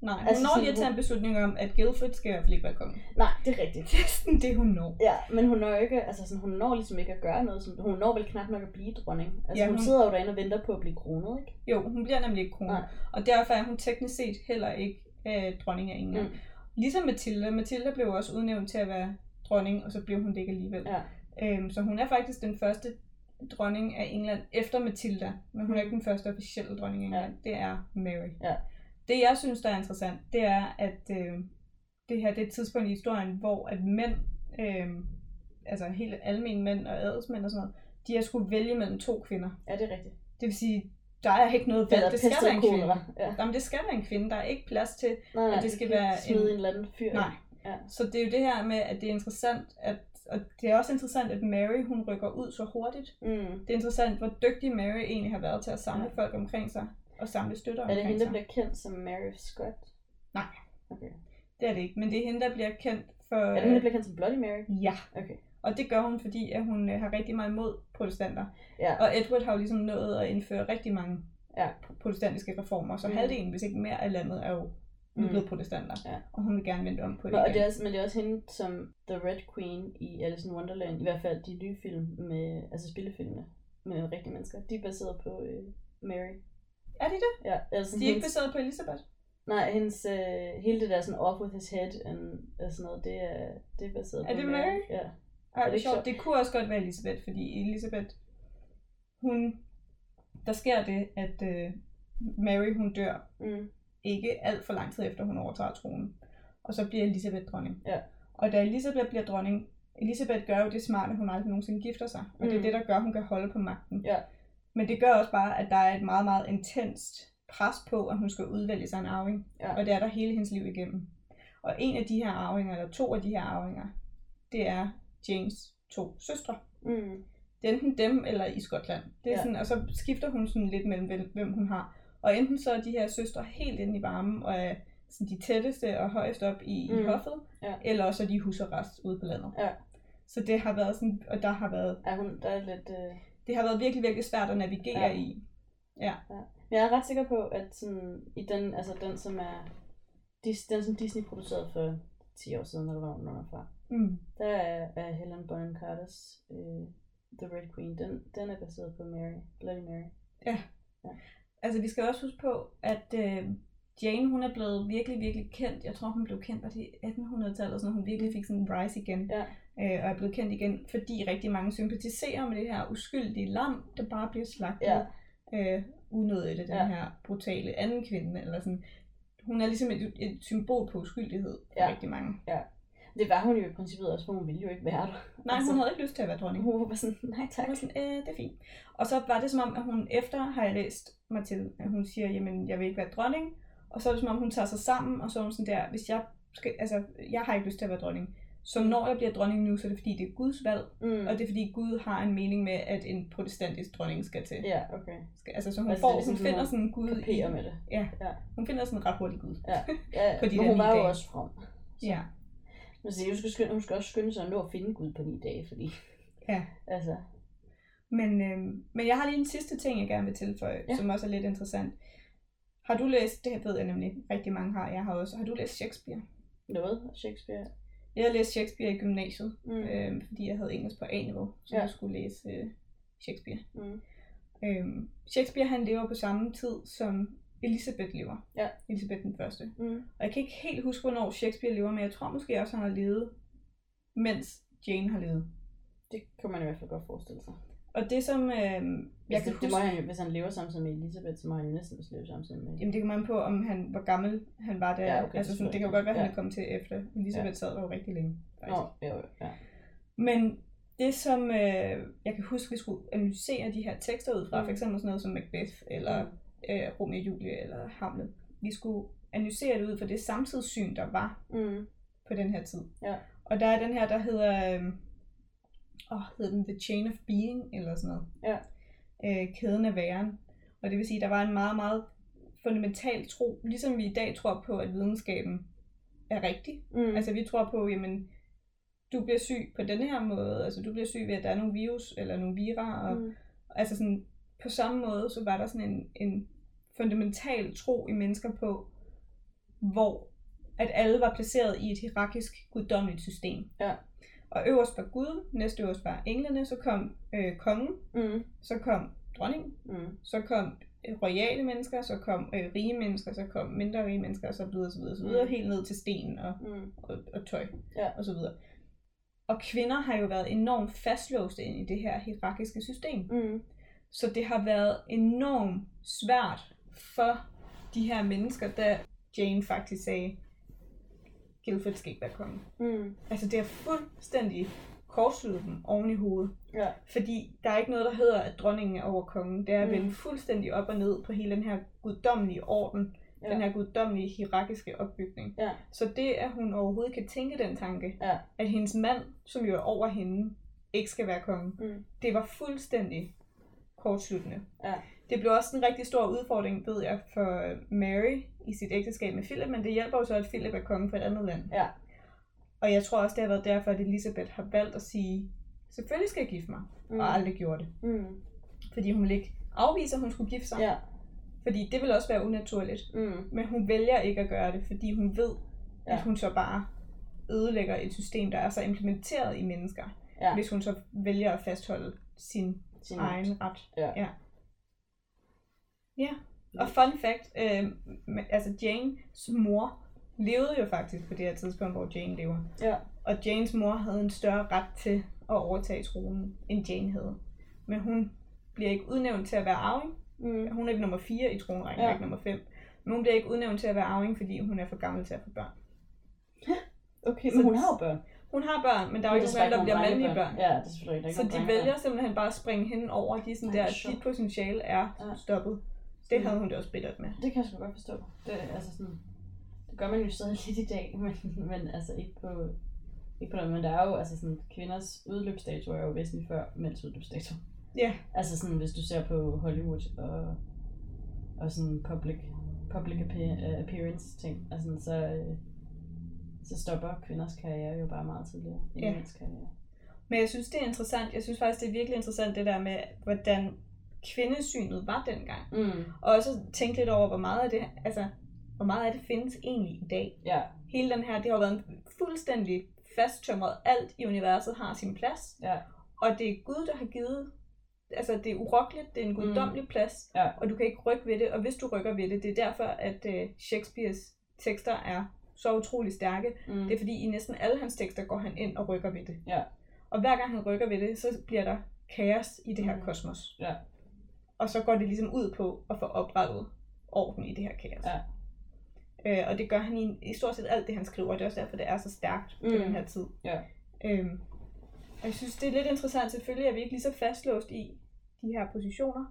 Nej, hun Altså når sådan, lige at tage hun- en beslutning om, at Guildford skal i hvert fald ikke være konge. Nej, det er rigtigt. Det er sådan det, hun når. Ja, men hun når jo ikke, altså sådan, hun når ligesom ikke at gøre noget. Som, hun når vel knap nok at blive dronning. Altså Ja, ja, hun, hun- sidder jo derinde og venter på at blive kronet, ikke? Jo, hun bliver nemlig ikke kronet. Nej. Og derfor er hun teknisk set heller ikke øh, dronning af England. Mm. Ligesom Matilda. Matilda blev også udnævnt til at være dronning, og så blev hun det ikke alligevel. Ja. Øhm, så hun er faktisk den første dronning af England efter Matilda, men hun er ikke den første officielle dronning af England. Det er Mary. Ja. Det jeg synes, der er interessant, det er, at øh, det her det er et tidspunkt i historien, hvor at mænd, øh, altså helt almindelige mænd og adelsmænd og sådan noget, de har skulle vælge mellem to kvinder. Ja, det er rigtigt. Det vil sige, der er ikke noget valg. Det skal være en kvinde. Ja. Jamen, det skal være en kvinde. Der er ikke plads til Nej, nej, det du skal være smide en- en eller anden fyr. Nej. Ja. Så det er jo det her med, at det er interessant, at, og det er også interessant, at Mary, hun rykker ud så hurtigt. Mm. Det er interessant, hvor dygtig Mary egentlig har været til at samle Ja. folk omkring sig, og samle støtter Er det omkring hende, der sig. bliver kendt som Mary Scott? Nej. Okay. Det er det ikke, men det er hende, der bliver kendt for... Er det hende, der bliver kendt som Bloody Mary? Ja, Okay. og det gør hun, fordi at hun øh, har rigtig meget imod protestanter. Ja. Og Edward har jo ligesom nået at indføre rigtig mange Ja. protestantiske reformer, så Mm. halvdelen, hvis ikke mere af landet, er jo nu Mm. blevet protestanter. Ja. Og hun vil gerne vende om på det Men, og igen. det er også, men det er også hende som The Red Queen i Alice in Wonderland, i hvert fald de nye film, med, altså spillefilmene med rigtige mennesker, de er baseret på øh, Mary. Er de det? Ja, altså De er ikke hendes, baseret på Elisabeth? nej, hendes, øh, hele det der sådan off with his head and, og sådan noget, det er, det er baseret Er på det Mary? Ja. Ej, det det, er ikke sjovt. sjovt? det kunne også godt være Elisabeth, fordi Elisabeth, hun, der sker det, at øh, Mary, hun dør Mm. Ikke alt for lang tid efter, hun overtager tronen. Og så bliver Elisabeth dronning. Ja. Og da Elisabeth bliver dronning, Elisabeth gør jo det smart, at hun aldrig nogensinde gifter sig. Og det er Mm. det, der gør, at hun kan holde på magten. Ja. Men det gør også bare, at der er et meget, meget intenst pres på, at hun skal udvælge sig en arving. Ja. Og det er der hele hendes liv igennem. Og en af de her arvinger, eller to af de her arvinger, det er Janes to søstre. Mm. Det er enten dem eller i Skotland. Det er Ja. sådan, og så skifter hun sådan lidt mellem, hvem hun har. Og enten så er de her søstre helt inde i varmen, og er sådan de tætteste og højst op i, mm. i hoffet, Ja. eller også er de husarrest ude på landet. Ja. Så det har været sådan, og der har været, Er hun, der er lidt... Øh... det har været virkelig, virkelig svært at navigere Ja. i. Men jeg er ret sikker på, at sådan, i den, altså den, som er den, som Disney producerede for 10 år siden, eller hvornår den er fra, Mm. der er, er Helen Bonham Carters øh, The Red Queen. Den, den er baseret på Mary, Bloody Mary. Altså vi skal også huske på, at øh, Jane, hun er blevet virkelig, virkelig kendt. Jeg tror, hun blev kendt, var det i 1800-tallet, så hun virkelig fik sådan en rise igen. Ja. Øh, og er blevet kendt igen, fordi rigtig mange sympatiserer med det her uskyldige lam, der bare bliver slagtet. Ja. øh, unødigt af den Ja. her brutale anden kvinde. Eller sådan. Hun er ligesom et, et symbol på uskyldighed for Ja. rigtig mange. Det var hun jo i princippet også, for hun ville jo ikke være der. Nej, Altså, hun havde ikke lyst til at være dronning. Hun var sådan, nej Hun tak. var sådan, øh, det er fint. Og så var det som om, at hun efter har jeg læst mig til, at hun siger, jamen jeg vil ikke være dronning. Og så er det som om, hun tager sig sammen, og så er hun sådan der, hvis jeg skal, altså jeg har ikke lyst til at være dronning. Så når jeg bliver dronning nu, så er det fordi, det er Guds valg. Mm. Og det er fordi, Gud har en mening med, at en protestantisk dronning skal til. Ja, okay. Skal, altså, så hun, Altså, får, ligesom hun finder hun sådan en Gud i, med det. hun finder sådan en ret hurtig Gud. Ja, ja På de men hun var jo også from. Så. Ja. Men så hun skal, skynde, hun skal også skynde sig at nå at finde Gud på ni dage, fordi... Ja. Altså, Men, øhm, men jeg har lige en sidste ting, jeg gerne vil tilføje, ja. Som også er lidt interessant. Har du læst, det ved jeg nemlig, rigtig mange har, jeg har også, har du læst Shakespeare? noget Shakespeare. Jeg har læst Shakespeare i gymnasiet, Mm. øhm, fordi jeg havde engelsk på A-niveau, så Ja. jeg skulle læse øh, Shakespeare. Mm. Øhm, Shakespeare han lever på samme tid, som Elisabeth lever. Ja. Elisabeth den første. Mm. Og jeg kan ikke helt huske, hvornår Shakespeare lever, men jeg tror måske også, han har levet, mens Jane har levet. Det kan man i hvert fald godt forestille sig. Og det som, øhm, jeg Jeg kan det, huske, det må han hvis han lever samtidig med Elisabeth, så må han næsten også leve samtidig med. Jamen det kommer an på, om han, hvor gammel han var der. Ja, Ja, okay, altså sådan, det selvfølgelig. kan jo godt være, at han Ja. er kommet til efter. Elisabeth sad der jo rigtig længe. Faktisk. Nå, jo, ja. Men det som øh, jeg kan huske, vi skulle analysere de her tekster ud fra, Mm. for eksempel sådan noget som Macbeth, eller øh, Romeo og Julie, eller Hamlet. Vi skulle analysere det ud fra det samtidssyn, der var Mm. på den her tid. Ja. Og der er den her, der hedder, øh, åh, hedder den The Chain of Being, eller sådan noget. Ja. Øh, kæden af væren. Og det vil sige, der var en meget, meget fundamental tro, ligesom vi i dag tror på, at videnskaben er rigtig. Mm. Altså vi tror på, jamen, du bliver syg på denne her måde, altså du bliver syg ved, at der er nogle virus eller nogle vira, og mm. altså sådan, på samme måde, så var der sådan en, en fundamental tro i mennesker på, hvor at alle var placeret i et hierarkisk guddommeligt system. Ja. Og øverst var Gud, næst øverst var englene, så kom øh, kongen, Mm. så kom dronningen, Mm. så kom øh, royale mennesker, så kom øh, rige mennesker, så kom mindre rige mennesker, og så videre, så videre, så videre, Mm. helt ned til sten og, Mm. og, og tøj, Ja. og så videre. Og kvinder har jo været enormt fastlåste ind i det her hierarkiske system. Mm. Så det har været enormt svært for de her mennesker, da Jane faktisk sagde, Guildford skal ikke være konge. Mm. Altså det har fuldstændig kortsluttet dem oven i hovedet. Ja. Fordi der er ikke noget, der hedder, at dronningen er over kongen. Det er Mm. vende fuldstændig op og ned på hele den her guddommelige orden. Ja. Den her guddommelige hierarkiske opbygning. Ja. Så det, at hun overhovedet kan tænke den tanke, Ja. at hendes mand, som jo er over hende, ikke skal være konge, Mm. det var fuldstændig kortsluttende. Ja. Det blev også en rigtig stor udfordring, ved jeg, for Mary i sit ægteskab med Philip, men det hjælper jo så, at Philip er konge for et andet land. Ja. Og jeg tror også, det har været derfor, at Elisabeth har valgt at sige, selvfølgelig skal jeg gifte mig, mm. Og aldrig gjorde det. Mm. Fordi hun vil ikke afvise, at hun skulle gifte sig, Ja. fordi det vil også være unaturligt. Mm. Men hun vælger ikke at gøre det, fordi hun ved. Ja. at hun så bare ødelægger et system, der er så implementeret i mennesker, Ja. hvis hun så vælger at fastholde sin Sin egen ret. Ja. ja. Ja, og fun fact, øh, altså Janes mor levede jo faktisk på det her tidspunkt, hvor Jane lever. Ja. Og Janes mor havde en større ret til at overtage tronen, end Jane havde. Men hun bliver ikke udnævnt til at være arving. Mm. Hun er nummer 4 i tronrækken, Ja. ja. ikke nummer 5. Men hun bliver ikke udnævnt til at være arving, fordi hun er for gammel til at få børn. Okay, Så- men hun har jo børn. Hun har børn, men der er jo ikke nogen, der bliver mandlige børn. Ja, det er selvfølgelig ikke. Så de vælger simpelthen bare at springe hende over. De er sådan Ej, der, sjovt. dit potentiale er Ja. stoppet. Det havde hun det også bittert med. Det kan jeg sgu godt forstå. Det, altså sådan, det gør man jo stadig lidt i dag, men, men altså ikke på, ikke på noget. Men der er jo altså sådan, kvinders udløbsdato er jo væsentligt før mænds udløbsdato. Ja. Altså sådan, hvis du ser på Hollywood og, og sådan public, public appear, appearance ting, altså sådan, så, øh, så stopper kvinders karriere jo bare meget tidligere end Ja. mænds karriere. Men jeg synes, det er interessant. Jeg synes faktisk, det er virkelig interessant det der med, hvordan kvindesynet var dengang. Mm. Og også tænke lidt over, hvor meget af det, altså, hvor meget af det findes egentlig i dag. Ja, Hele den her, det har været en fuldstændig fasttømret. Alt i universet har sin plads. ja, Og det er Gud, der har givet, altså det er urokkeligt, det er en guddommelig plads. Ja. Og du kan ikke rykke ved det, og hvis du rykker ved det, det er derfor, at uh, Shakespeares tekster er så utrolig stærke. mm. Det er fordi, i næsten alle hans tekster går han ind og rykker ved det. Ja. Og hver gang han rykker ved det, så bliver der kaos i det her Mm. kosmos. Ja. Og så går det ligesom ud på at få oprettet orden i det her kaos. Ja. Øh, og det gør han i, i stort set alt det, han skriver, og det er også derfor, det er så stærkt på Mm. den her tid. Ja. Øhm, og jeg synes, det er lidt interessant. Selvfølgelig er vi ikke lige så fastlåst i de her positioner.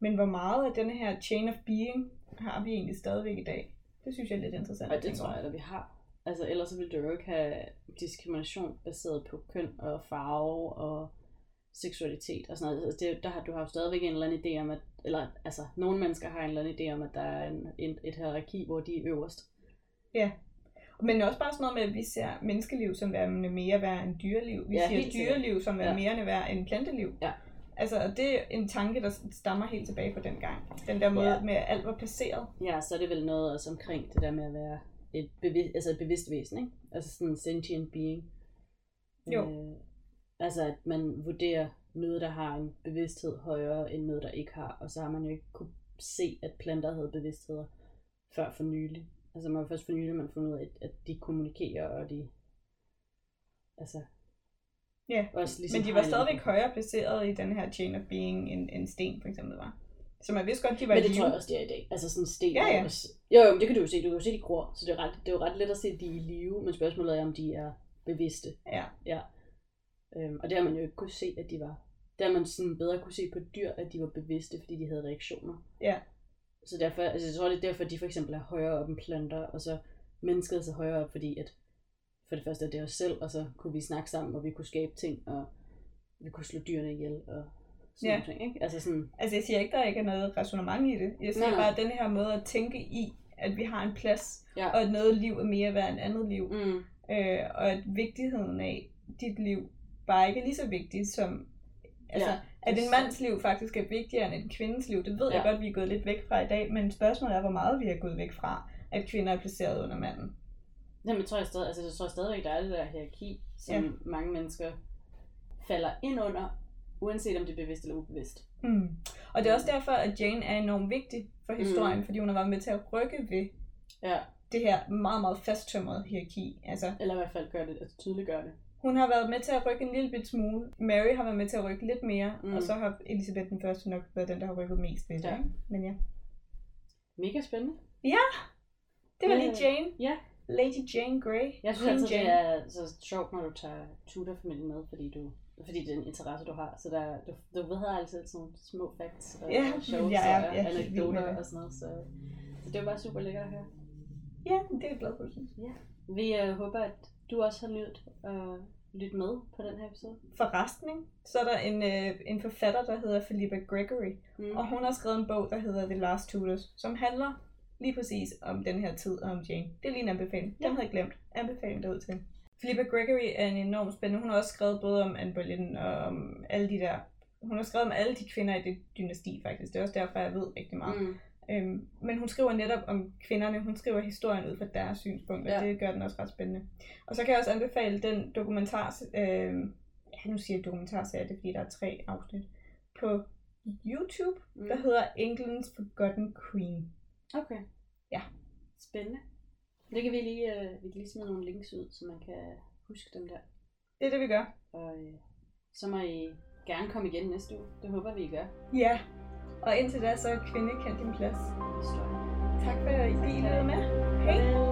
Men hvor meget af denne her chain of being har vi egentlig stadigvæk i dag? Det synes jeg er lidt interessant. Og det tror jeg, at vi har. Altså, ellers så ville du jo ikke have diskrimination baseret på køn og farve og seksualitet og sådan noget. Altså, det, der har du har jo stadigvæk en eller anden idé om, at, eller altså, nogle mennesker har en eller anden idé om, at der er en, en, et hierarki, hvor de er øverst. Men også bare sådan noget med, at vi ser menneskeliv som værende mere værd end dyreliv. Vi Ja, ja, siger dyreliv som er Ja. mere værd end planteliv. Ja. Altså, det er en tanke, der stammer helt tilbage fra den gang. Den der måde Ja. med, at alt var placeret. Ja, så er det vel noget også omkring det der med at være et, bevidst, altså et bevidst væsen, ikke? Altså sådan en sentient being. Jo. Øh, altså at man vurderer noget, der har en bevidsthed højere end noget, der ikke har. Og så har man jo ikke kunne se, at planter havde bevidstheder før for nylig. Altså man har først for nylig, man fundet ud af, at de kommunikerer, og de... Altså... Ja, også ligesom Men de var stadigvæk højere placeret i den her chain of being, end, end sten for eksempel var. Så man vidste godt, de var Men det tror live. jeg også, det er i dag. Altså sådan sten. Ja, ja. Også, jo, jo, men det kan du jo se. Du kan jo se, de gror. Så det er, ret, det er jo ret let at se, at de er i live. Men spørgsmålet er, om de er bevidste. Ja. Ja. Øhm, og det har man jo ikke kunne se, at de var. Det har man sådan bedre kunne se på dyr, at de var bevidste, fordi de havde reaktioner. Ja. Så derfor, altså jeg tror, det er derfor, at de for eksempel er højere op end planter, og så mennesket er så højere op, fordi at for det første er det os selv, og så kunne vi snakke sammen, og vi kunne skabe ting, og vi kunne slå dyrene ihjel, og sådan Ja. ting, ikke? Altså sådan, Altså jeg siger ikke, der ikke er noget resonemang i det. Jeg siger Nej, bare, at den her måde at tænke i, at vi har en plads, ja. og at noget liv er mere værd end andet liv. Mm, Øh, og at vigtigheden af dit liv bare ikke er lige så vigtigt som... Altså, Ja, at en mands liv faktisk er vigtigere end en kvindes liv, det ved ja. jeg godt, vi er gået lidt væk fra i dag, men spørgsmålet er, hvor meget vi er gået væk fra, at kvinder er placeret under manden. Jamen, tror, jeg, stadig, altså, jeg tror stadigvæk, der er det der hierarki, som Ja. ja. mange mennesker falder ind under, uanset om det er bevidst eller ubevidst. Mm. Og det er også derfor, at Jane er enormt vigtig for historien, mm. fordi hun har været med til at rykke ved Ja, det her meget, meget fasttømrede hierarki. Altså, eller i hvert fald gør det, altså tydeliggør det. Hun har været med til at rykke en lille bit smule. Mary har været med til at rykke lidt mere, mm. Mm. og så har Elisabeth den første nok været den, der har rykket mest ved det. Ja. ikke? Men ja. Mega spændende. Det var Ja. lige Jane. Ja. Lady Jane Grey. Jeg synes Queen altid, Jane. det er så sjovt, når du tager Tudor-familien med, fordi du fordi det er en interesse, du har. Så der, du, du ved altid sådan nogle små facts og Ja, historier, jeg er helt vild med anekdoter og sådan noget. Så, så det var bare super lækkert at høre. Ja, det er jeg glad for, du synes. Vi uh, håber, at du også har nydt at lytte med på den her episode. Forresten, ikke? så er der en, øh, en forfatter, der hedder Philippa Gregory, Mm. og hun har skrevet en bog, der hedder The Last Tudors, som handler lige præcis om den her tid og om Jane. Det er lige en anbefaling. Den Ja. havde jeg glemt. Anbefaling derud til. Philippa Gregory er en enormt spændende. Hun har også skrevet både om Anne Boleyn og om alle de der... Hun har skrevet om alle de kvinder i det dynasti, faktisk. Det er også derfor, jeg ved rigtig meget. Mm. Øhm, men hun skriver netop om kvinderne. Hun skriver historien ud fra deres synspunkt, og Ja. det gør den også ret spændende. Og så kan jeg også anbefale den dokumentar... Øh, ja, nu siger jeg dokumentarserie, det er fordi, der er tre afsnit. På YouTube, Mm. der hedder England's Forgotten Queen. Okay. Ja. Spændende. Det kan vi lige, uh, vi kan lige smide nogle links ud, så man kan huske dem der. Det er det, vi gør. Og øh, så må I gerne komme igen næste uge. Det håber vi, I gør. Ja. Og indtil da, så er kvinde kendt din plads. Historie. Tak for i bilen.